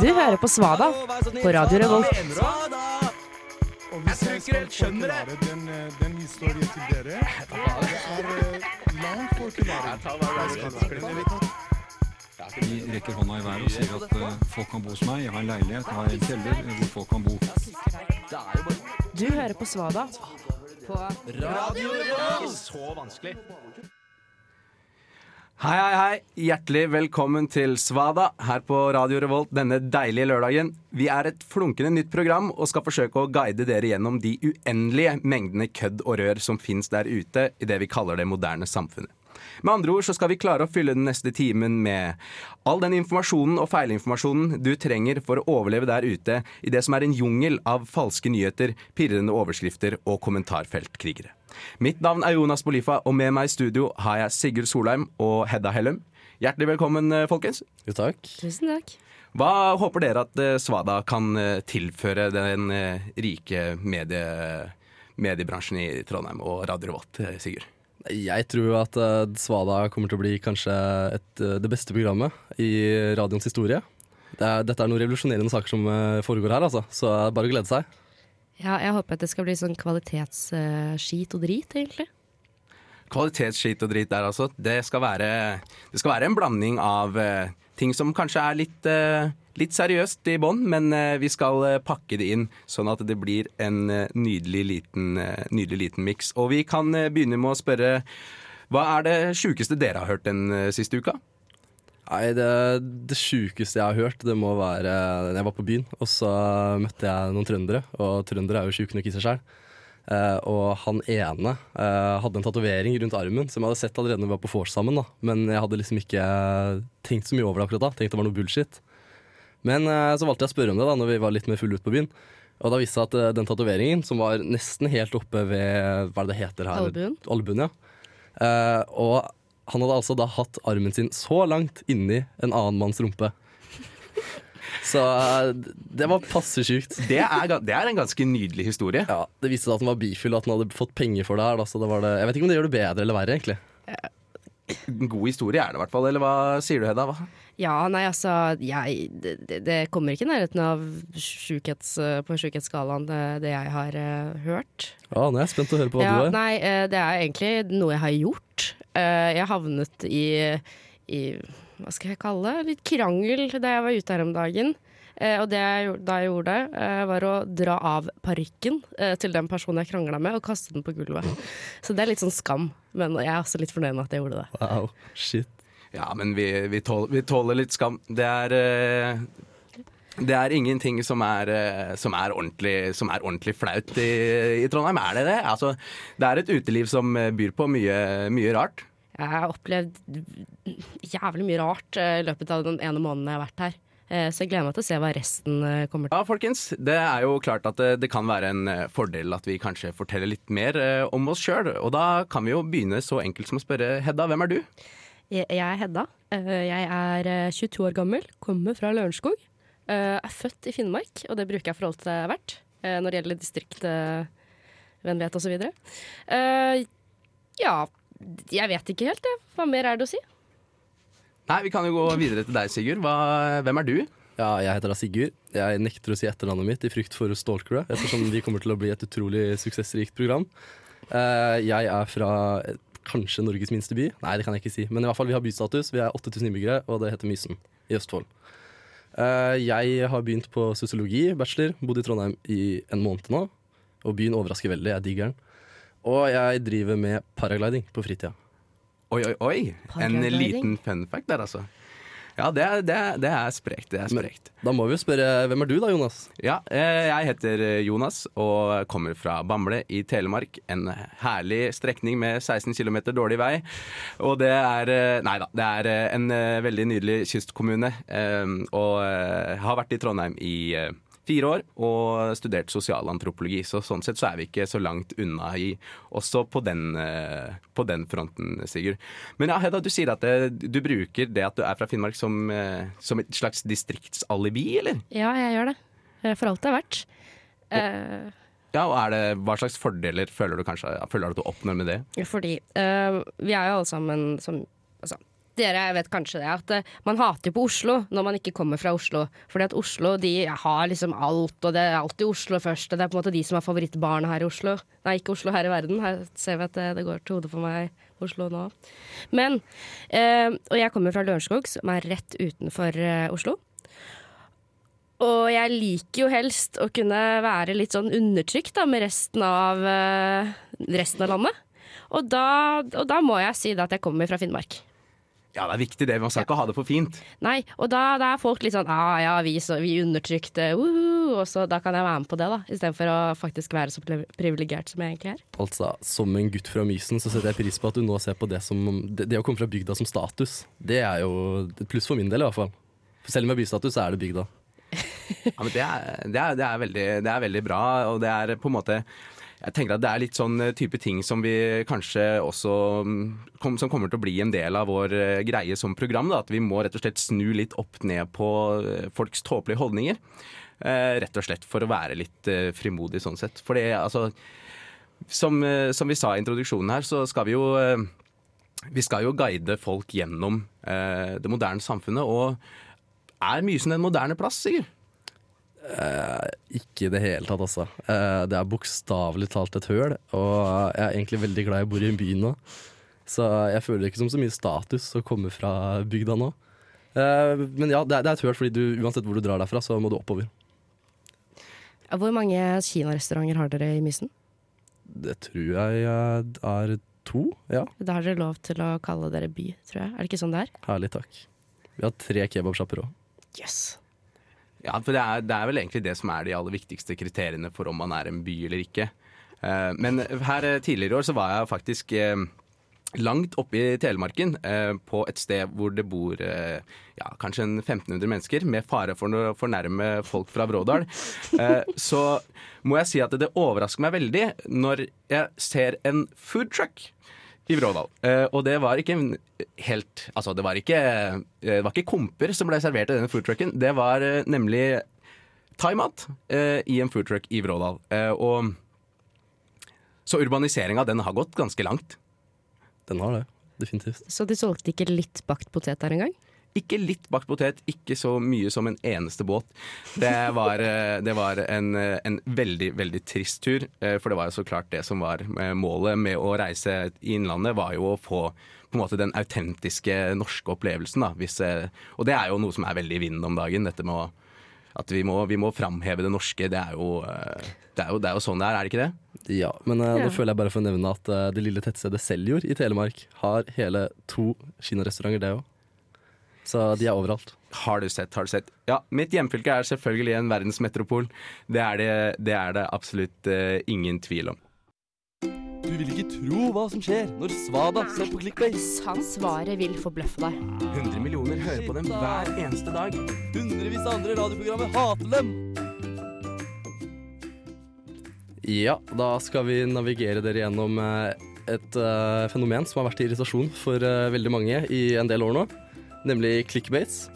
Du hører på Svada på Radio Revolt. Og hvis jeg skal forklare den, eh, den historien til dere? Det er langt lang forklaring. De rekker hånda i været og sier at eh, folk kan bo hos meg. Jeg har en leilighet, jeg har en kjeller eh, hvor folk kan bo. Du hører på Svada på Hei, hei, hei. Hjertelig velkommen til Svada her på Radio Revolt denne deilige lørdagen. Vi er et flunkende nytt program og skal forsøke å guide dere gjennom de uendelige mengdene kødd og rør som fins der ute i det vi kaller det moderne samfunnet. Med andre ord så skal vi klare å fylle den neste timen med all den informasjonen og feilinformasjonen du trenger for å overleve der ute i det som er en jungel av falske nyheter, pirrende overskrifter og kommentarfeltkrigere. Mitt navn er Jonas Bolifa, og med meg i studio har jeg Sigurd Solheim og Hedda Hellum. Hjertelig velkommen, eh, folkens. Jo, takk. Tusen takk. Hva håper dere at eh, Svada kan eh, tilføre den rike medie, mediebransjen i Trondheim og Radio Revolt, Sigurd? Jeg tror at eh, Svada kommer til å bli kanskje et, eh, det beste programmet i radioens historie. Det er, dette er noen revolusjonerende saker som eh, foregår her, altså. Så det er bare å glede seg. Ja, jeg håper at det skal bli sånn kvalitetsskit og drit, egentlig. Kvalitetsskit og drit der, altså. Det skal være, det skal være en blanding av ting som kanskje er litt, litt seriøst i bånn, men eh, vi skal eh, pakke det inn sånn at det blir en eh, nydelig liten, nydelig liten miks. Og vi kan begynne med å spørre hva er det sjukeste dere har hørt den siste uka? Nei, det, det sjukeste jeg har hørt, det må være jeg var på byen, og så møtte jeg noen trøndere, og trøndere er jo sjuke nok i seg sjøl. Eh, og han ene eh, hadde en tatovering rundt armen som jeg hadde sett allerede når vi var på vors sammen. da Men jeg hadde liksom ikke tenkt så mye over det akkurat da. Tenkt det var noe bullshit. Men eh, så valgte jeg å spørre om det da når vi var litt mer fulle ute på byen. Og da viste det seg at eh, den tatoveringen, som var nesten helt oppe ved Hva er det det heter her? Albuen. Albuen, ja. Eh, og han hadde altså da hatt armen sin så langt inni en annen manns rumpe. Så det var passe sjukt. Det det er en ganske nydelig historie. Ja, Det viste seg at han var bifil, og at han hadde fått penger for det her. Da, så det var det, jeg vet ikke om det gjør det bedre eller verre, egentlig. En god historie er det i hvert fall. Eller hva sier du, Hedda? Hva? Ja, nei, altså jeg, det, det- kommer ikke i nærheten av sjukhets, på sjukhetsskalaen, det, det jeg har uh, hørt. Ja, Nå er jeg spent å høre på hva Ja, du har. nei, uh, det er egentlig noe jeg har gjort. Uh, Jeg havnet i, i hva skal jeg kalle det, litt krangel da jeg var ute her om dagen. Eh, og det jeg, gjorde- da jeg gjorde det, eh, var å dra av parykken eh, til den personen jeg krangla med, og kaste den på gulvet. Så det er litt sånn skam, men jeg er også litt fornøyd med at jeg gjorde det. Wow, shit. Ja, men vi, vi, tåler, vi tåler litt skam. Det er uh, Det er ingenting som er, eh, som er, ordentlig, som er ordentlig flaut i, i Trondheim. Er det det? Altså, det er et uteliv som eh, byr på mye, mye rart. Jeg har opplevd jævlig mye rart i løpet av den ene måneden jeg har vært her. Så jeg gleder meg til å se hva resten kommer til. Ja, folkens. Det er jo klart at det, det kan være en fordel at vi kanskje forteller litt mer om oss sjøl. Og da kan vi jo begynne så enkelt som å spørre Hedda, hvem er du? Jeg er Hedda. Eh, Jeg er eh, 22 år gammel, kommer fra Lørenskog. eh, Er født i Finnmark, og det bruker jeg for alt det er verdt når det gjelder distriktvennlighet osv. Ja, jeg vet ikke helt, jeg. Hva mer er det å si? Nei, Vi kan jo gå videre til deg, Sigurd. Hva, hvem er du? Ja, jeg heter da Sigurd. Jeg nekter å si etternavnet mitt i frykt for å stalke det, ettersom vi kommer til å bli et utrolig suksessrikt program. Eh, jeg er fra eh, kanskje Norges minste by. Nei, det kan jeg ikke si. Men i hvert fall vi har bystatus. Vi er 8000 innbyggere, og det heter Mysen i Østfold. Eh, jeg har begynt på sosiologi, bachelor. Bodd i Trondheim i en måned nå. Og byen overrasker veldig. Jeg digger den. Og jeg driver med paragliding på fritida. Oi, oi, oi. En liten fun fact der, altså. Ja, det er, det er, det er sprekt. Det er Men- sprekt. Da må vi jo spørre hvem er du da, Jonas? Ja, eh, jeg heter Jonas og kommer fra Bamble i Telemark. En herlig strekning med 16 km dårlig vei. Og det er eh, Nei da, det er eh, en eh, veldig nydelig kystkommune. eh, Og eh, har vært i Trondheim i eh, fire år og studert sosialantropologi. Så sånn sett så er vi ikke så langt unna i, også på den, eh, på den fronten, Sigurd. Men ja, Hedda, du sier at det, du bruker det at du er fra Finnmark som, eh, som et slags distriktsalibi, eller? Ja, jeg gjør det. Eh, For alt det er verdt. Eh, Ja, og er det, Hva slags fordeler føler du kanskje føler du at du oppnår med det? Fordi uh, vi er jo alle sammen som Altså, Dere vet kanskje det, at eh, man hater på Oslo når man ikke kommer fra Oslo. Fordi at Oslo de har liksom alt, og det er alltid Oslo først. Og det er på en måte de som har favorittbarna her i Oslo. Nei, ikke Oslo her i verden. Her ser vi at det, det går til hodet for meg Oslo nå. Men eh, Og jeg kommer fra Lørenskog, som er rett utenfor eh, Oslo. Og jeg liker jo helst å kunne være litt sånn undertrykt da, med resten av, eh, resten av landet. Og da, og da må jeg si da at jeg kommer fra Finnmark. Ja, det er viktig det. Man skal ikke ha det for fint. Nei, og da, da er folk litt sånn ah, ja, vi, så, vi undertrykte, uhu, og så da kan jeg være med på det, da. Istedenfor å faktisk være så priv- privilegert som jeg egentlig er. Altså, Som en gutt fra Mysen så setter jeg pris på at du nå ser på det som Det, det å komme fra bygda som status, det er jo et pluss for min del i hvert fall. For selv med bystatus så er det bygda. Ja, men det er, det, er, det, er veldig, det er veldig bra, og det er på en måte jeg tenker at Det er litt sånn eh, type ting som vi kanskje også mm, kom, Som kommer til å bli en del av vår eh, greie som program. Da, at vi må rett og slett snu litt opp ned på eh, folks tåpelige holdninger. Rett og slett for å være litt frimodig sånn sett. For det, altså som, som vi sa i introduksjonen her, så skal vi jo Vi skal jo guide folk gjennom eh, det moderne samfunnet. Og er Mysen en moderne plass, Sigurd? Eh, ikke i det hele tatt, altså. Eh, det er bokstavelig talt et høl, og jeg er egentlig veldig glad jeg bor i en by nå. Så jeg føler det ikke som så mye status å komme fra bygda nå. Eh, men ja, det er, det er et høl, fordi du, uansett hvor du drar derfra, så må du oppover. Hvor mange kinarestauranter har dere i Mysen? Det tror jeg eh, er to, ja. Da har dere lov til å kalle dere by, tror jeg. Er det ikke sånn det er? Herlig, takk. Vi har tre kebabsjapper òg. Yes. Ja, for det er, det er vel egentlig det som er de aller viktigste kriteriene for om man er en by eller ikke. Eh, Men her eh, tidligere i år så var jeg faktisk eh, langt oppe i Telemarken, på et sted hvor det bor ja, kanskje en 1500 mennesker, med fare for å fornærme folk fra Brådal. Så må jeg si at det overrasker meg veldig når jeg ser en food truck i Vrådal. Uh, og det var ikke helt Altså, det var ikke, eh, det var ikke komper som ble servert i denne foodtrucken. Det var uh, nemlig thaimat uh, i en foodtruck i Vrådal. Eh, og så urbaniseringa, den har gått ganske langt. Den har det, definitivt. Så de solgte ikke litt bakt potet der engang? Ikke litt bakt potet, ikke så mye som en eneste båt. Det var, eh, det var en, eh, en veldig, veldig trist tur. eh, For det var jo så klart det som var målet med å reise i Innlandet, var jo å få på en måte den autentiske norske opplevelsen. Da, hvis, og det er jo noe som er veldig i vinden om dagen. Dette med å, at vi må, vi må framheve det norske. Det er, jo, det, er jo, det er jo sånn det er, er det ikke det? Ja, men Ja. nå føler jeg bare for å nevne at det lille tettstedet Seljord i Telemark har hele to kinarestauranter, det òg. Så de er overalt. Har du sett, har du sett. Ja, mitt hjemfylke er selvfølgelig en verdensmetropol. Det er det, det, er det absolutt uh, ingen tvil om. Du vil ikke tro hva som skjer når Svada ser på clickbait. Svaret vil forbløffe deg. 100 millioner hører på dem hver eneste dag. Hundrevis av andre radioprogrammer hater dem. Ja, da skal vi navigere dere gjennom eh, et uh, fenomen som har vært i irritasjon for uh, veldig mange i en del år nå, nemlig clickbaits.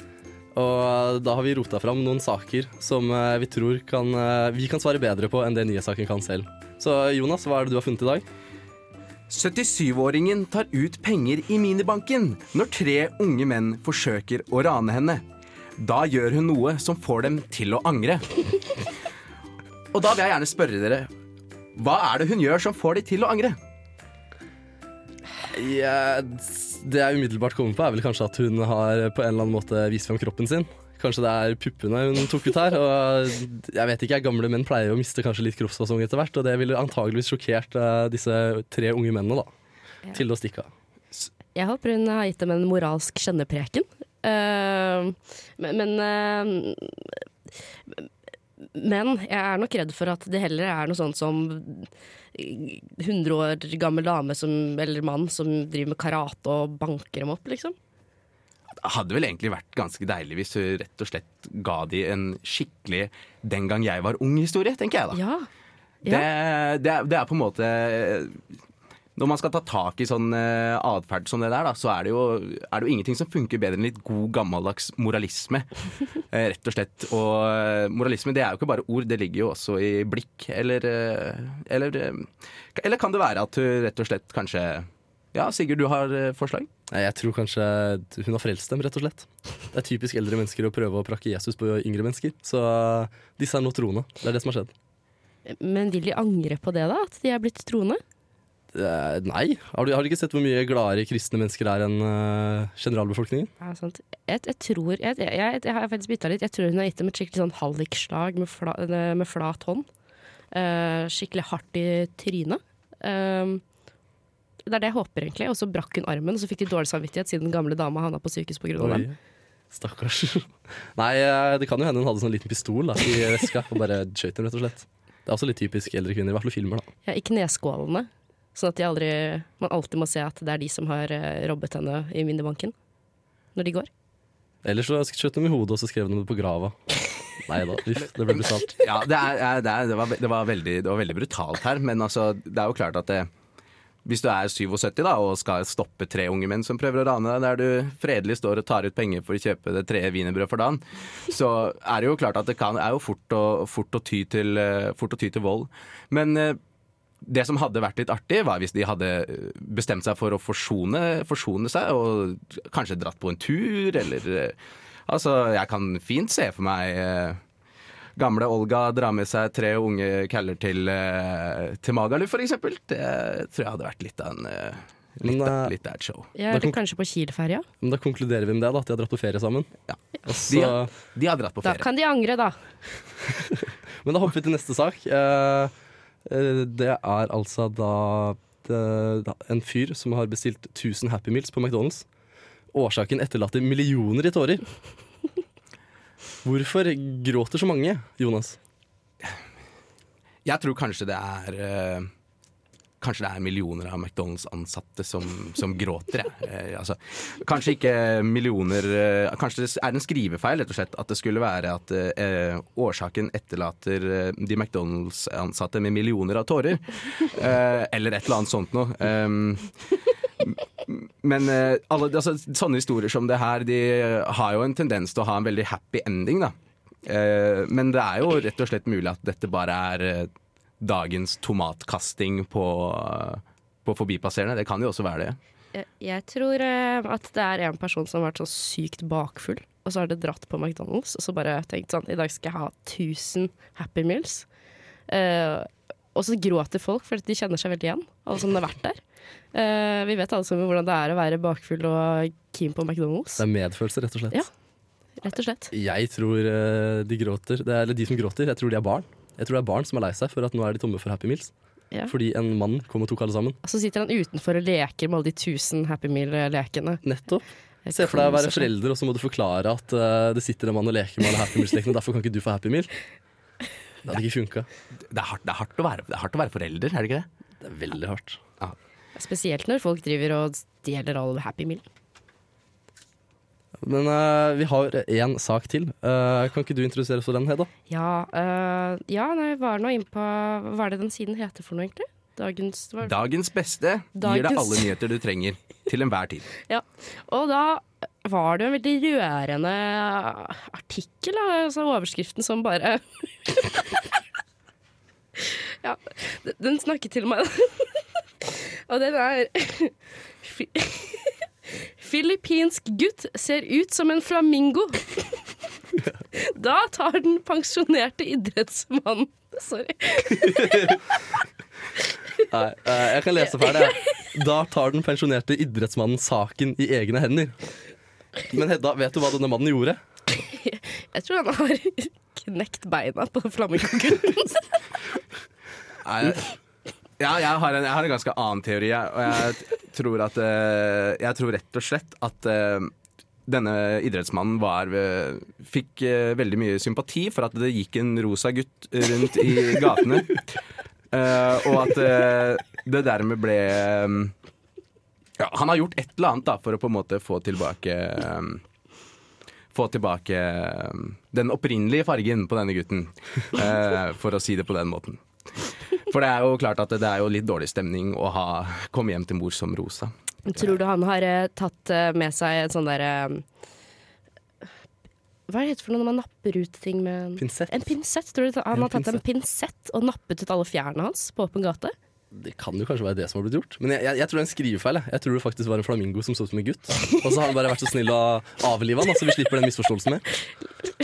Og eh, da har vi rota fram noen saker som eh, vi tror kan, eh, vi kan svare bedre på enn det nyhetssaken kan selv. Så Jonas, hva er det du har funnet i dag? 77-åringen tar ut penger i minibanken når tre unge menn forsøker å rane henne. Da gjør hun noe som får dem til å angre. Og da vil jeg gjerne spørre dere, hva er det hun gjør som får de til å angre? Ja, det jeg umiddelbart kommer på, er vel kanskje at hun har på en eller annen måte vist frem kroppen sin. Kanskje det er puppene hun tok ut her. Og jeg vet ikke, Gamle menn pleier å miste kanskje litt kroppsfasong etter hvert, og det ville antageligvis sjokkert eh, disse tre unge mennene da, Ja. til å stikke av. Jeg håper hun har gitt dem en moralsk kjennepreken. Uh, men men, eh, men jeg er nok redd for at det heller er noe sånt som 100 år gammel dame som, eller mann som driver med karate og banker dem opp, liksom. Det hadde vel egentlig vært ganske deilig hvis du rett og slett ga de en skikkelig 'den gang jeg var ung'-historie, tenker jeg da. Ja. Det, det, er, det er på en måte Når man skal ta tak i sånn uh, atferd som det der, da, så er det, jo, er det jo ingenting som funker bedre enn litt god, gammeldags moralisme. Eh, rett og slett. Og eh, moralisme det er jo ikke bare ord, det ligger jo også i blikk. Eller, eller, eller kan det være at hun rett og slett kanskje Ja, Sigurd, du har forslag? Jeg tror kanskje hun har frelst dem, rett og slett. Det er typisk eldre mennesker å prøve å prakke Jesus på yngre mennesker. Så uh, disse er nå troende. Det er det som har skjedd. Men vil de angre på det, da? At de er blitt troende? Eh, nei. Har du, har du ikke sett hvor mye gladere kristne mennesker er enn uh, generalbefolkningen? Ja, sant. Jeg, jeg tror jeg, jeg, jeg, har faktisk bytta litt. Jeg tror hun har gitt dem et skikkelig sånn hallikslag med, fla, med flat hånd. Uh, skikkelig hardt i trynet. Uh, det er det jeg håper, egentlig. Og så brakk hun armen, og så fikk de dårlig samvittighet siden den gamle dama havna på sykehus pga. dem. Stakkars. Nei, det kan jo hende hun hadde sånn liten pistol da, i veska og bare skjøt dem, rett og slett. Det er også litt typisk eldre kvinner, i hvert fall filmer. da. Ja, I kneskålene. Sånn at de aldri, man alltid må se at det er de som har eh, robbet henne i minnebanken Når de går. Eller så skjøt de i hodet, og så skrev de det på grava. Nei da, uff, det ble brutalt. Ja, det, er, det, er, det, var, det, var veldig, det var veldig brutalt her, men altså, det er jo klart at det, hvis du er 77 da, og skal stoppe tre unge menn som prøver å rane deg, der du fredelig står og tar ut penger for å kjøpe det tredje wienerbrødet for dagen, så er det jo klart at det kan, er jo fort å, fort å, ty, til, eh, fort å ty til vold. Men eh, det som hadde vært litt artig, var hvis de hadde eh, bestemt seg for å forsone, forsone seg, og kanskje dratt på en tur, eller eh, Altså, jeg kan fint se for meg eh, gamle Olga dra med seg tre unge caller til, eh, til Magaluf, for eksempel. Det tror jeg hadde vært litt av en eh, Litt, da, eh, litt av et show. Ja, Da eller kanskje på Kiel-ferja. Men da konkluderer vi med det, da, at de har dratt på ferie sammen. Ja. Og De, har- de har dratt på Da ferie. kan de angre, da. men da hopper vi til neste sak. Eh, det er altså da det, en fyr som har bestilt 1000 Happy Meals på McDonald's. Årsaken etterlater millioner i tårer. Hvorfor gråter så mange, Jonas? Jeg tror kanskje det er eh, Kanskje det er millioner av McDonald's-ansatte som, som gråter. Eh, altså, kanskje ikke millioner eh, Kanskje det er en skrivefeil, rett og slett. At det skulle være at eh, årsaken etterlater eh, de McDonald's-ansatte med millioner av tårer. Eh, eller et eller annet sånt noe. Um, men eh, alle, altså, sånne historier som det her, de har jo en tendens til å ha en veldig happy ending, da. Eh, men det er jo rett og slett mulig at dette bare er eh, dagens tomatkasting på, på forbipasserende. Det kan jo også være det. Jeg, jeg tror eh, at det er en person som har vært så sykt bakfull, og så har det dratt på McDonald's, og så bare tenkt sånn I dag skal jeg ha 1000 Happy Meals. Uh, og så gråter folk fordi de kjenner seg veldig igjen, alle som har vært der. Uh, vi vet alle sammen hvordan det er å være bakfull og keen på McDonald's. Det er medfølelse, rett og slett. Ja. Rett og slett. Jeg tror de gråter, det er, eller de som gråter, jeg tror de er barn. Jeg tror det er barn som er lei seg for at nå er de tomme for Happy Meals. Ja. Fordi en mann kom og tok alle sammen. Og så sitter han utenfor og leker med alle de tusen Happy Meal-lekene. Nettopp. Se for deg å være forelder, og så må du forklare at uh, det sitter en mann og leker med alle Happy Meals-lekene, derfor kan ikke du få Happy Meal. Det hadde ikke funka. Det er det er hardt, å, være, det er hardt å være forelder, er det ikke det? Det er veldig hardt. Spesielt når folk driver og stjeler all Happy Meal. Men uh, vi har én sak til. Uh, kan ikke du introdusere oss for den, Hedda? Ja, uh, ja nei, var nå inn på Hva er det den siden heter for noe, egentlig? Dagens var, Dagens beste gir deg alle nyheter du trenger til enhver tid. Ja. Og da var det jo en veldig rørende artikkel, altså overskriften som bare Ja, den snakket til meg. Og den er Filippinsk gutt ser ut som en flamingo. Da tar den pensjonerte idrettsmannen Sorry. Nei, eh, jeg kan lese ferdig. Da tar den pensjonerte idrettsmannen saken i egne hender. Men Hedda, vet du hva denne mannen gjorde? Jeg tror han har knekt beina på flamingogutten. Nei, Ja, jeg har, en, jeg har en ganske annen teori, og jeg tror at eh, Jeg tror rett og slett at eh, denne idrettsmannen var, eh, fikk veldig mye sympati for at det gikk en rosa gutt rundt i gatene. Og at det dermed ble ja, Han har gjort et eller annet da, for å på en måte få tilbake Få tilbake den opprinnelige fargen på denne gutten, for å si det på den måten. For det er jo klart at det er jo litt dårlig stemning å ha, komme hjem til mor som rosa. Tror du han har eh, tatt eh, med seg et sånn derre Hva heter det for noe når man napper ut ting med en Pinsett. En pinsett. Tror du han har tatt en pinsett og nappet ut alle fjærene hans på åpen gate? Det kan jo kanskje være det som har blitt gjort. Men jeg, jeg, jeg tror det er en skrivefeil. Jeg. jeg tror det faktisk var en flamingo som så ut som en gutt. Og så har han bare vært så snill å avlive han, så vi slipper den misforståelsen mer.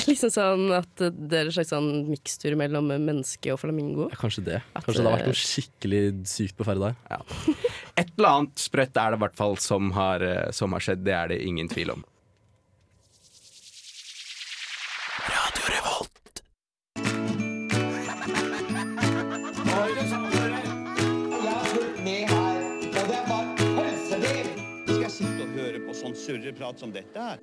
Liksom sånn at det er en slags sånn mikstur mellom menneske og flamingo. Ja, kanskje det. At Kanskje det har vært noe skikkelig sykt på ferde der. Et eller annet sprøtt er det i hvert fall som har, eh, som har skjedd. Det er det ingen tvil om. Surreprat som dette her?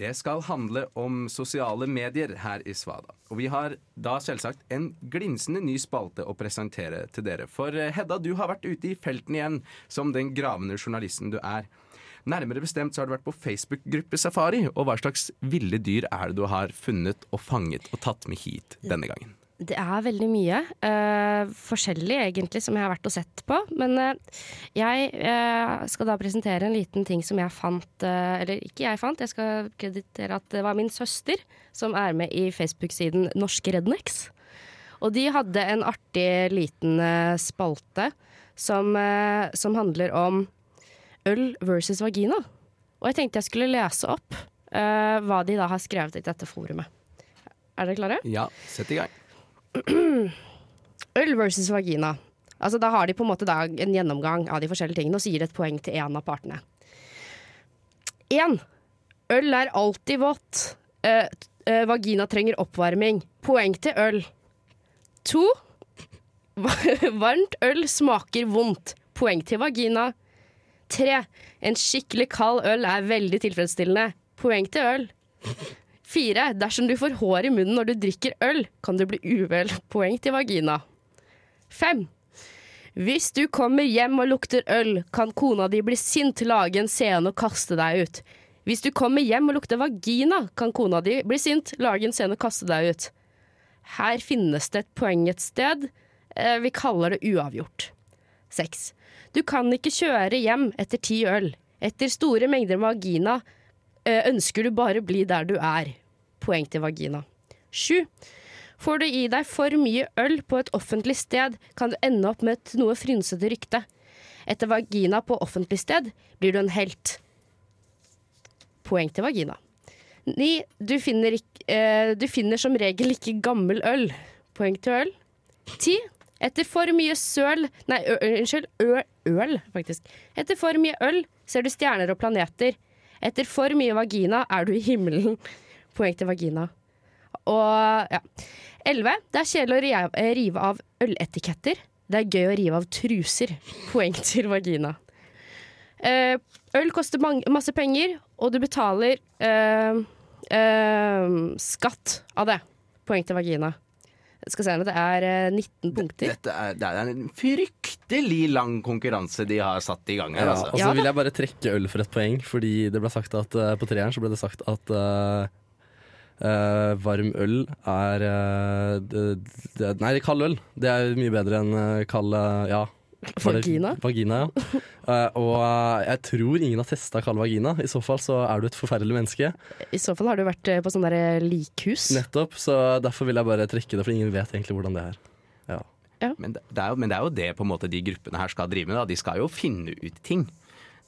Det skal handle om sosiale medier her i Svada. Og vi har da selvsagt en glinsende ny spalte å presentere til dere. For eh, Hedda, du har vært ute i felten igjen som den gravende journalisten du er. Nærmere bestemt så har du vært på Facebook-gruppe Safari. Og hva slags ville dyr er det du har funnet og fanget og tatt med hit denne gangen? Det er veldig mye. Uh, forskjellig, egentlig, som jeg har vært og sett på. Men uh, jeg uh, skal da presentere en liten ting som jeg fant Eller ikke jeg fant, jeg skal kreditere at det var min søster som er med i Facebook-siden Norske Rednecks. Og de hadde en artig liten spalte som, som handler om øl versus vagina. Og jeg tenkte jeg skulle lese opp hva de da har skrevet i dette forumet. Er dere klare? Ja, sett i gang. Øl versus vagina. Altså, da har de på en måte en gjennomgang av de forskjellige tingene og sier et poeng til én av partene. Én. Øl er alltid vått. Eh, eh, vagina trenger oppvarming. Poeng til øl. To. Varmt øl smaker vondt. Poeng til vagina. Tre. En skikkelig kald øl er veldig tilfredsstillende. Poeng til øl. Fire. Dersom du får hår i munnen når du drikker øl, kan du bli uvel. Poeng til vagina. Fem. Hvis du kommer hjem og lukter øl, kan kona di bli sint, lage en scene og kaste deg ut. Hvis du kommer hjem og lukter vagina, kan kona di bli sint, lage en scene og kaste deg ut. Her finnes det et poeng et sted. Eh, Vi kaller det uavgjort. Seks. Du kan ikke kjøre hjem etter ti øl. Etter store mengder vagina ønsker du bare bli der du er. Poeng til vagina. Sju. Får du i deg for mye øl på et offentlig sted, kan du ende opp med et noe frynsete rykte. Etter vagina på offentlig sted blir du en helt. Poeng til vagina. Ni. Du finner, eh, du finner som regel ikke gammel øl. Poeng til øl. Ti. Etter for mye søl Nei, unnskyld. Øl, faktisk. Etter for mye øl ser du stjerner og planeter. Etter for mye vagina er du i himmelen. Poeng til vagina. Og ja. 11. Det er kjedelig å eh, rive av øletiketter. Det er gøy å rive av truser. Poeng til vagina. Eh, øl koster masse penger, og du betaler eh, eh, skatt av det. Poeng til vagina. Skal se, det er eh, 19 punkter. Dette er, det er en fryktelig lang konkurranse de har satt i gang her. Ja, altså. og så Ja vil jeg bare trekke øl for et poeng, fordi det ble sagt at eh, på treeren så ble det sagt at uh, uh, varm øl er uh, det, det, Nei, kald øl. Det er mye bedre enn eh, kald eh, Ja. Vagina? Vagina, ja. Eh, og eh, jeg tror ingen har testa kald vagina. I så fall så er du et forferdelig menneske. I så fall har du vært eh, på sånn der likhus. Nettopp, så derfor vil jeg bare trekke det, for ingen vet egentlig hvordan det er. Ja. Men det, det er jo, men det er jo det på en måte de gruppene her skal drive med. Da. De skal jo finne ut ting.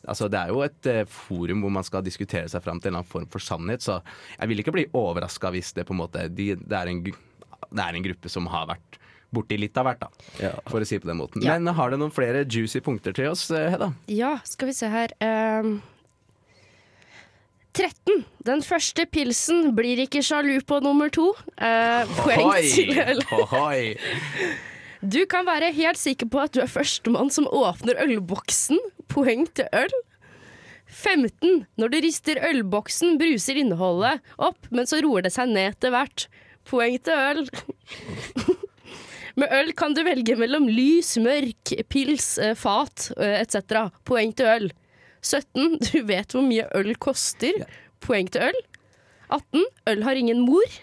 Altså, det er jo et eh, forum hvor man skal diskutere seg fram til en eller annen form for sannhet, så jeg vil ikke bli overraska hvis det på en måte de, det, er en, det er en gruppe som har vært borti litt av hvert, da, Ja. for å si på den måten. Ja. Men har du noen flere juicy punkter til oss, eh, Hedda? Ja, skal vi se her. ehm. 13. Den første pilsen blir ikke sjalu på nummer to. Uh, poeng til øl. Ohoi. Du kan være helt sikker på at du er førstemann som åpner ølboksen. Poeng til øl. 15. Når du rister ølboksen, bruser innholdet opp, men så roer det seg ned etter hvert. Poeng til øl. Med øl kan du velge mellom lys, mørk, pils, eh, fat eh, etc. Poeng til øl. 17. Du vet hvor mye øl koster. Poeng til øl. 18. Øl har ingen mor.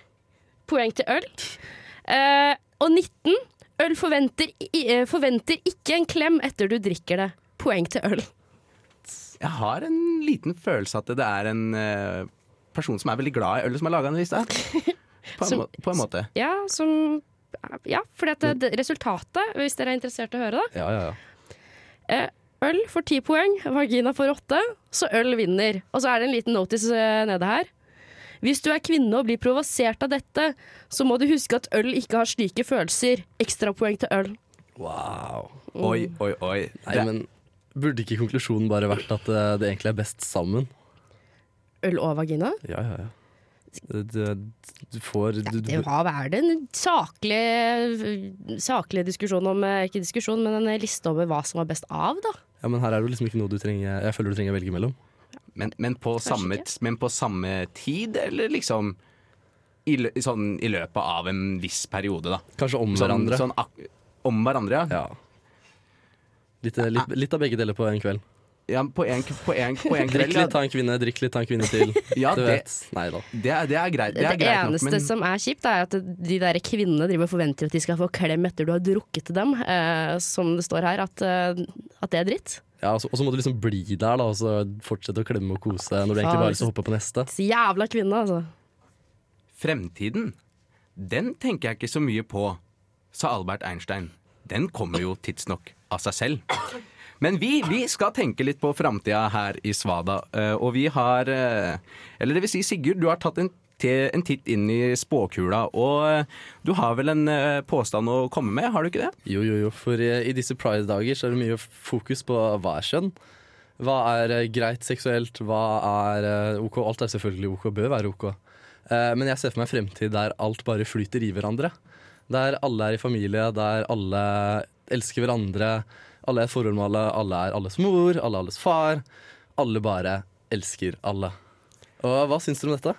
Poeng til øl. Eh, og 19. Øl forventer, eh, forventer ikke en klem etter du drikker det. Poeng til øl. Jeg har en liten følelse at det er en person som er veldig glad i øl, som har laga den lista. På en, Som- må på en måte. Ja, som Ja, for det, resultatet, hvis dere er interessert i å høre, det Ja, ja, ja. Eh, øl får ti poeng, vagina får åtte, så øl vinner. Og så er det en liten notice eh, nede her. Hvis du er kvinne og blir provosert av dette, så må du huske at øl ikke har slike følelser. Ekstrapoeng til øl. Wow. Oi, oi, oi. Nei, Det- men burde ikke konklusjonen bare vært at eh, det egentlig er best sammen? Øl og vagina? Ja, ja, ja. Du, du, får du, du, Det har er det en saklig, saklig diskusjon om eh, Ikke diskusjon, men en liste over hva som var best av, da. Ja, men her er det liksom ikke noe du trenger Jeg føler du trenger å velge mellom. Men, men, på samme, men på samme tid, eller liksom i, sånn, i løpet av en viss periode, da? Kanskje om Sånn, hverandre. sånn ak om hverandre, ja. Ja. Litt, litt, litt av begge deler på en kveld. Ja på, en, på, en, på en Drikk litt, ta en kvinne, drikk litt, ta en kvinne til. Ja, du det- vet. Nei da. Det, er- det er greit, det Det, greit eneste nok, men som er kjipt, er at de der kvinnene driver og forventer at de skal få klem etter du har drukket dem, eh, som det står her, at, eh, at det er dritt. Ja, og så- og så må du liksom bli der, da, og så fortsette å klemme og kose når du egentlig bare å hoppe på neste. Så jævla kvinne, altså. fremtiden, den tenker jeg ikke så mye på, sa Albert Einstein. Den kommer jo tidsnok av seg selv. Men vi, vi skal tenke litt på framtida her i Svada, eh, og vi har eh, Eller det vil si, Sigurd, du har tatt en, en titt inn i spåkula, og eh, du har vel en påstand å komme med, har du ikke det? Jo, jo, jo. For i, disse pride-dager så er det mye fokus på hva er kjønn. Hva er greit seksuelt, hva er OK. Alt er selvfølgelig OK, bør være OK. Men jeg ser for meg en fremtid der alt bare flyter i hverandre. Der alle er i familie, der alle elsker hverandre. Alle er forhold med alle, alle er alles mor, alle er alles far. Alle bare elsker alle. Og hva syns dere om dette?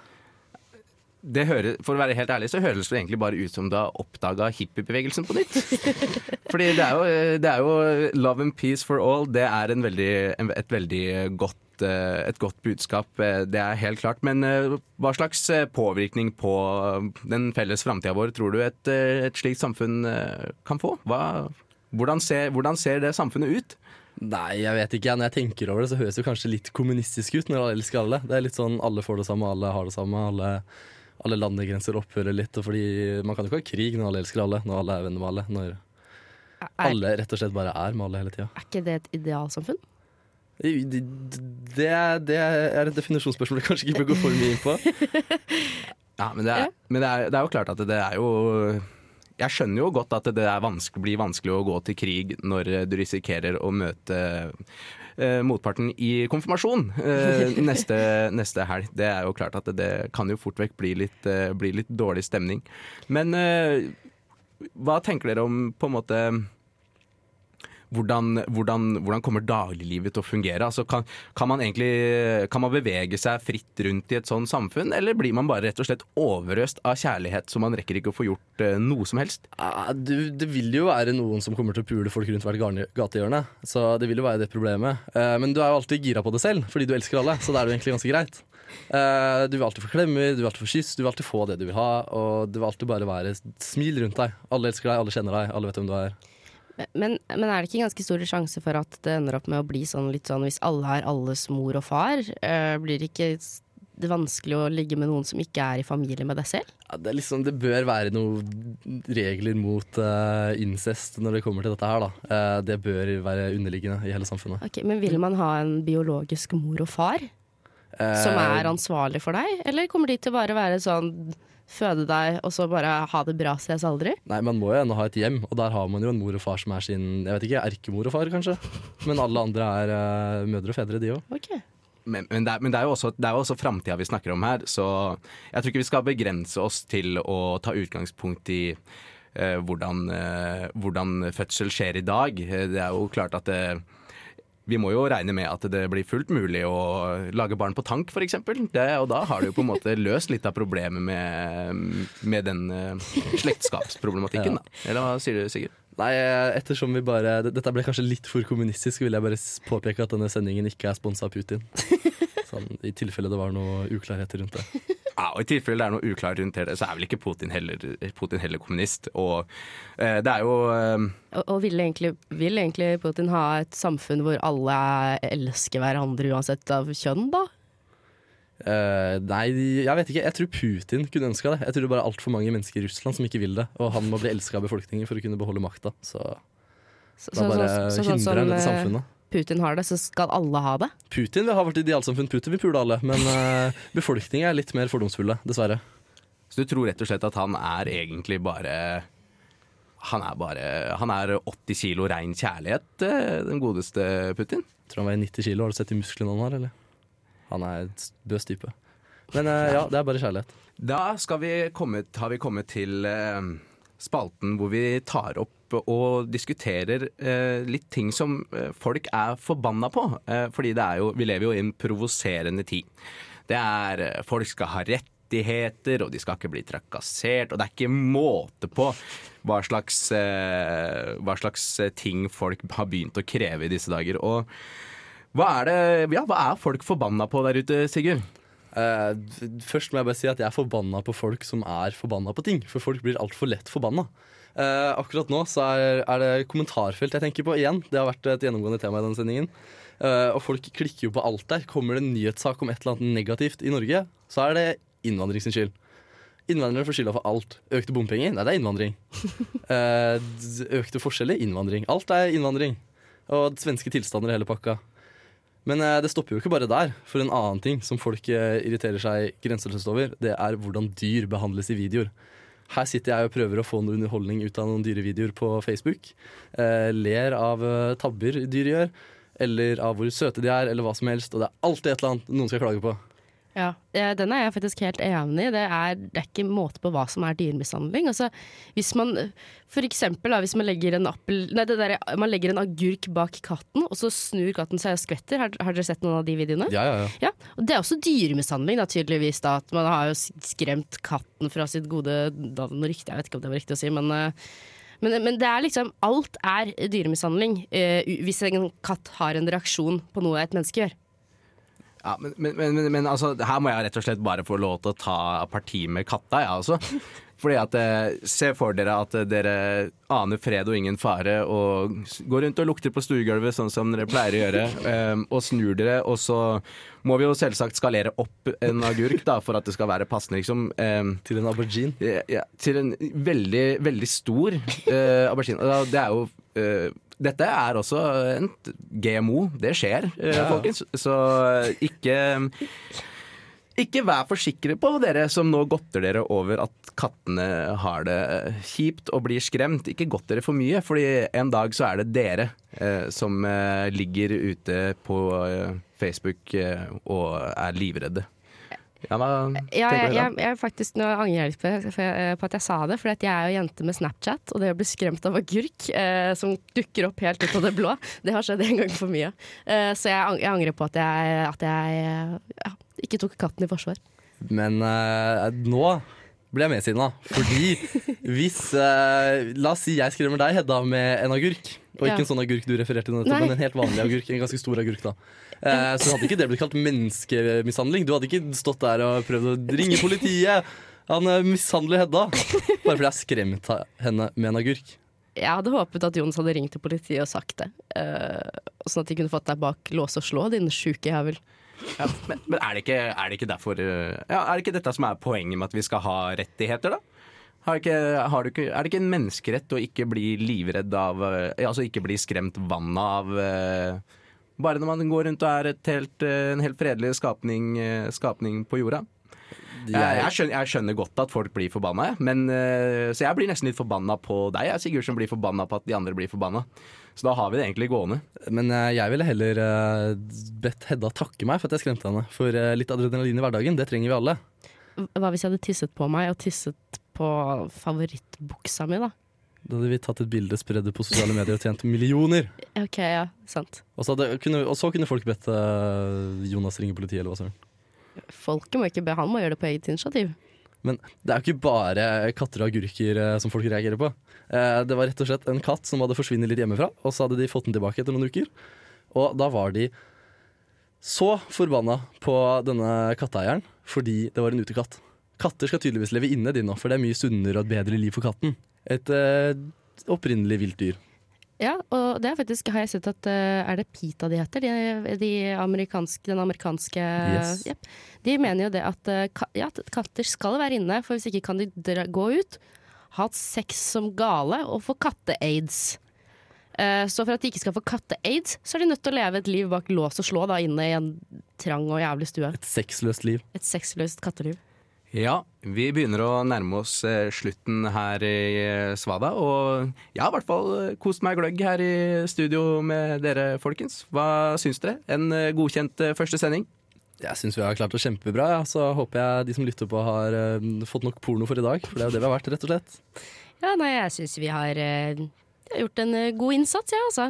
det hører, for å være helt ærlig, så høres det egentlig bare ut som du har oppdaga hippiebevegelsen på nytt. Fordi det er, jo, det er jo love and peace for all. Det er en veldig, et veldig godt, eh, et godt budskap, eh, det er helt klart. Men eh, hva slags påvirkning på den felles framtida vår tror du et, et slikt samfunn kan få? Hva, hvordan, ser, hvordan ser det samfunnet ut? Nei, jeg vet ikke. Når jeg tenker over det, så høres det kanskje litt kommunistisk ut når alle elsker alle. Det er litt sånn alle får det samme, alle har det samme. Alle, alle landegrenser opphører litt. Og fordi Man kan jo ikke ha krig når alle elsker alle, når alle er venner med alle. Når Er, alle rett og slett bare er med alle hele tida. er ikke det et idealsamfunn? Det, det, det er et definisjonsspørsmål jeg kanskje ikke bør gå for mye inn på. Ja, men, det er, men det, er, det er jo klart at det er jo Jeg skjønner jo godt at det er vanskelig, blir vanskelig å gå til krig når du risikerer å møte eh, motparten i konfirmasjon eh, neste, neste helg. Det er jo klart at det, det kan jo fort vekk bli litt, eh, bli litt dårlig stemning. Men eh, hva tenker dere om på en måte hvordan, hvordan, hvordan kommer dagliglivet til å fungere? Altså, kan, kan, man egentlig, kan man bevege seg fritt rundt i et sånt samfunn, eller blir man bare rett og slett overøst av kjærlighet så man rekker ikke å få gjort uh, noe som helst? Ja, du, det vil jo være noen som kommer til å pule folk rundt hvert gatehjørne. Så det vil jo være det problemet. Uh, men du er jo alltid gira på det selv, fordi du elsker alle. Så da er det egentlig ganske greit. Uh, du vil alltid få klemmer, du vil alltid få kyss, du vil alltid få det du vil ha. Og det vil alltid bare være smil rundt deg. Alle elsker deg, alle kjenner deg, alle vet hvem du er. Men, men er det ikke ganske stor sjanse for at det ender opp med å bli sånn litt sånn hvis alle er alles mor og far? øh, blir det ikke det vanskelig å ligge med noen som ikke er i familie med deg selv? Ja, det, liksom, det bør være noen regler mot uh, incest når det kommer til dette her, da. Uh, det bør være underliggende i hele samfunnet. Okay, men vil man ha en biologisk mor og far som Eh, er ansvarlig for deg, eller kommer de til bare være sånn føde deg og så bare ha det bra, ses aldri? Nei, Man må jo ennå ha et hjem, og der har man jo en mor og far som er sin jeg vet ikke, erkemor og far, kanskje. Men alle andre er uh, mødre og fedre, de òg. Okay. Men, men, det, er, men det er jo også, det er jo også framtida vi snakker om her, så jeg tror ikke vi skal begrense oss til å ta utgangspunkt i uh, hvordan, uh, hvordan fødsel skjer i dag. Det er jo klart at det, vi må jo regne med at det blir fullt mulig å lage barn på tank, f.eks. Og da har du jo på en måte løst litt av problemet med, med den eh, slektskapsproblematikken. Da. Eller hva sier du, Sigurd? Nei, eh, ettersom vi bare Dette ble kanskje litt for kommunistisk, vil jeg bare påpeke at denne sendingen ikke er sponsa av Putin. Sånn, I tilfelle det var noe uklarheter rundt det. Ja, og I tilfelle det er noe uklart rundt det, så er vel ikke Putin heller, Putin heller kommunist. Og eh, det er jo eh, Og, og vil, egentlig, vil egentlig Putin ha et samfunn hvor alle elsker hverandre uansett av kjønn, da? Eh, nei, jeg vet ikke. Jeg tror Putin kunne ønska det. Jeg tror det bare er altfor mange mennesker i Russland som ikke vil det. Og han må bli elska av befolkningen for å kunne beholde makta. Så Så, da bare så- så, hindrer han dette eh, samfunnet. Putin har det, så skal alle ha det. Putin vil ha vårt idealsamfunn. Putin vil pule alle. Men uh, befolkningen er litt mer fordomsfulle, dessverre. Så du tror rett og slett at han er egentlig bare Han er bare Han er 80 kilo rein kjærlighet, eh, den godeste Putin? Tror han veier 90 kilo. Har du sett de musklene han har, eller? Han er et bøs type. Men uh, ja, det er bare kjærlighet. Da skal vi komme, har vi kommet til uh, spalten hvor vi tar opp og diskuterer eh, litt ting som eh, folk er forbanna på. Eh, fordi det er jo, vi lever jo i en provoserende tid. Det er eh, Folk skal ha rettigheter, og de skal ikke bli trakassert. Og det er ikke måte på hva slags, eh, hva slags ting folk har begynt å kreve i disse dager. Og hva er, det, ja, hva er folk forbanna på der ute, Sigurd? Uh, først må jeg bare si at jeg er forbanna på folk som er forbanna på ting. For folk blir altfor lett forbanna. Eh, akkurat nå så er, er det kommentarfelt jeg tenker på igjen. Det har vært et gjennomgående tema i denne sendingen. Eh, og folk klikker jo på alt der. Kommer det en nyhetssak om et eller annet negativt i Norge, så er det innvandring sin skyld. Innvandrere får skylda for alt. Økte bompenger? Nei, det er innvandring. Eh, økte forskjeller? Innvandring. Alt er innvandring. Og svenske tilstander i hele pakka. Men det stopper jo ikke bare der. For en annen ting som folk irriterer seg grenseløst over, det er hvordan dyr behandles i videoer. Her sitter jeg og prøver å få noe underholdning ut av noen dyrevideoer på Facebook. Eh, ler av eh, tabber dyr gjør, eller av hvor søte de er, eller hva som helst. Og det er alltid et eller annet noen skal klage på. Ja, eh, Den er jeg faktisk helt enig i. Det er, det er ikke måte på hva som er dyremishandling. Altså, hvis man, for eksempel, da, hvis man legger, en appel, nei, det der, man legger en agurk bak katten, og så snur katten seg og skvetter. Har, har dere sett noen av de videoene? Ja, ja, ja. Ja, og Det er også dyremishandling, da, tydeligvis. Da, at man har jo skremt katten fra sitt gode navn og rykte. Jeg vet ikke om det var riktig å si, men, eh, men, men det er liksom Alt er dyremishandling eh, hvis en katt har en reaksjon på noe et menneske gjør. Ja, men, men, men, men, altså, her må jeg rett og slett bare få lov til å ta parti med katta, jeg altså. Fordi at eh, Se for dere at eh, dere aner fred og ingen fare og går rundt og lukter på stuegulvet sånn som dere pleier å gjøre, eh, og snur dere, og så må vi jo selvsagt skalere opp en agurk da, for at det skal være passende, liksom. Eh, Til en aubergine. ja, ja, til en veldig, veldig stor uh, aubergine. Det er jo eh, Dette er også en GMO. Det skjer, eh, Ja. folkens. Så eh, ikke ikke vær for sikre på dere som nå godter dere over at kattene har det kjipt og blir skremt. Ikke godt dere for mye, fordi en dag så er det dere eh, som eh, ligger ute på eh, Facebook eh, og er livredde. Ja, hva Ja, jeg, jeg, jeg faktisk Nå angrer jeg litt på, på at jeg sa det, for jeg er jo jente med Snapchat, og det å bli skremt av agurk eh, som dukker opp helt ut av det blå, det har skjedd en gang for mye. Eh, så jeg, jeg angrer på at jeg, at ja, ikke tok katten i forsvar. Men eh, nå ble jeg medsinna. Fordi hvis eh, La oss si jeg skremmer deg, Hedda, med en agurk. Og ikke Ja. en sånn agurk du refererte til men en helt vanlig agurk. En ganske stor agurk, da. Eh, så hadde ikke det blitt kalt menneskemishandling. Du hadde ikke stått der og prøvd å ringe politiet. Han eh, mishandler Hedda. Bare fordi jeg har skremt henne med en agurk. Jeg hadde håpet at Jons hadde ringt til politiet og sagt det. Uh, sånn at de kunne fått deg bak lås og slå, din sjuke jævel. Ja, men, men er, det ikke, er det ikke derfor eh, ja, Er det ikke dette som er poenget med at vi skal ha rettigheter, da? Har ikke, har du ikke, er det ikke en menneskerett å ikke bli livredd av Altså ikke bli skremt vannet av eh, Bare når man går rundt og er et helt, eh, en helt fredelig skapning, eh, skapning på jorda? Jeg, jeg, skjønner, jeg skjønner godt at folk blir forbanna, men, eh, så jeg blir nesten litt forbanna på deg, jeg, Sigurd, som blir forbanna på at de andre blir forbanna. Så da har vi det egentlig gående. Men eh, jeg ville heller eh, bedt Hedda takke meg for at jeg skremte henne. For eh, litt adrenalin i hverdagen, det trenger vi alle. Hva hvis jeg hadde tisset på meg, og tisset på favorittbuksa mi, da? Da hadde vi tatt et bilde, spredd det på sosiale medier og tjent millioner. Ok, ja, sant. Og så, hadde, kunne, og så kunne folk bedt eh, Jonas ringe politiet, eller hva søren. Folket må ikke be, han må gjøre det på eget initiativ. Men det er jo ikke bare katter og agurker eh, som folk reagerer på. Eh, det var rett og slett en katt som hadde forsvunnet litt hjemmefra, og så hadde de fått den tilbake etter noen uker. Og da var de så forbanna på denne katteeieren fordi det var en utekatt. Katter skal tydeligvis leve inne, de nå, for det er mye sunnere og et bedre liv for katten. Et uh, opprinnelig vilt dyr. Ja, og det er faktisk, har jeg sett at eh, Er det PITA de heter? De, de amerikanske, den amerikanske Yes. yep. De mener jo det at, eh, ja, at katter skal være inne, for hvis ikke kan de dra, gå ut, ha hatt sex som gale og få katte-aids. Eh, så for at de ikke skal få katte-aids, så er de nødt til å leve et liv bak lås og slå da inne i en trang og jævlig stue. Et sexløst liv. Et sexløst katteliv. Ja, vi begynner å nærme oss eh, slutten her i eh, Svada, og jeg har i hvert fall eh, kost meg gløgg her i studio med dere, folkens. Hva syns dere? En godkjent første sending? Jeg syns vi har klart det kjempebra. Ja. Så håper jeg de som lytter på, har fått nok porno for i dag. For det er jo det vi har vært, rett og slett. Ja, nei, jeg syns vi har, har gjort en god innsats, ja, altså.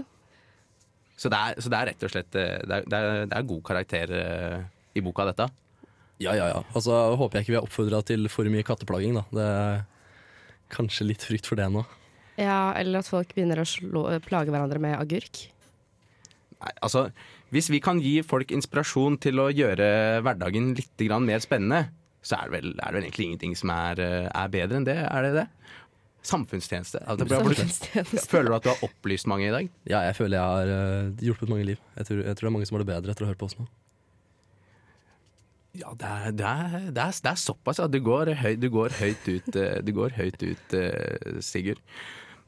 Så det er, så det er rett og slett Det er, det er, det er god karakter i boka, dette. Ja, ja, ja. Altså, håper jeg ikke vi har oppfordra til for mye katteplaging, da. Det er kanskje litt frykt for det nå. Ja, eller at folk begynner å slå, plage hverandre med agurk. Nei, altså, hvis vi kan gi folk inspirasjon til å gjøre hverdagen litt grann mer spennende, så er det, vel, er det vel egentlig ingenting som er, er bedre enn det. Er det det? Samfunnstjeneste. Altså, det- Samfunnstjeneste. Føler du at du har opplyst mange i dag? Ja, jeg føler jeg har eh, hjulpet mange liv. Jeg tror, jeg tror det er mange som har det bedre etter å ha hørt på oss nå. Ja, det er, det er, det er, det er såpass. Ja. Du, går høy, du går høyt ut, eh, du går høyt ut eh, Sigurd.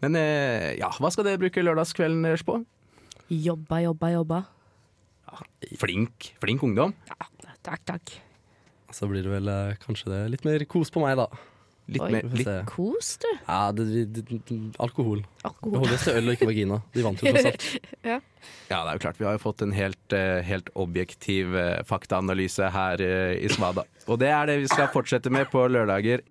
Men eh, ja, hva skal dere bruke lørdagskvelden deres på? Jobba, jobba, jobba. Flink, flink ungdom. Takk, takk. Så blir det vel kanskje det litt mer kos på meg, da. Litt Oi. mer, litt. Kos, du. Ja, det, det, det, alkohol. Det Alkohol. holdes til øl og ikke vagina. De vant jo tross alt. ja, det er jo klart. Vi har jo fått en helt, eh, helt objektiv eh, faktaanalyse her eh, i Svada. Og det er det vi skal fortsette med på lørdager.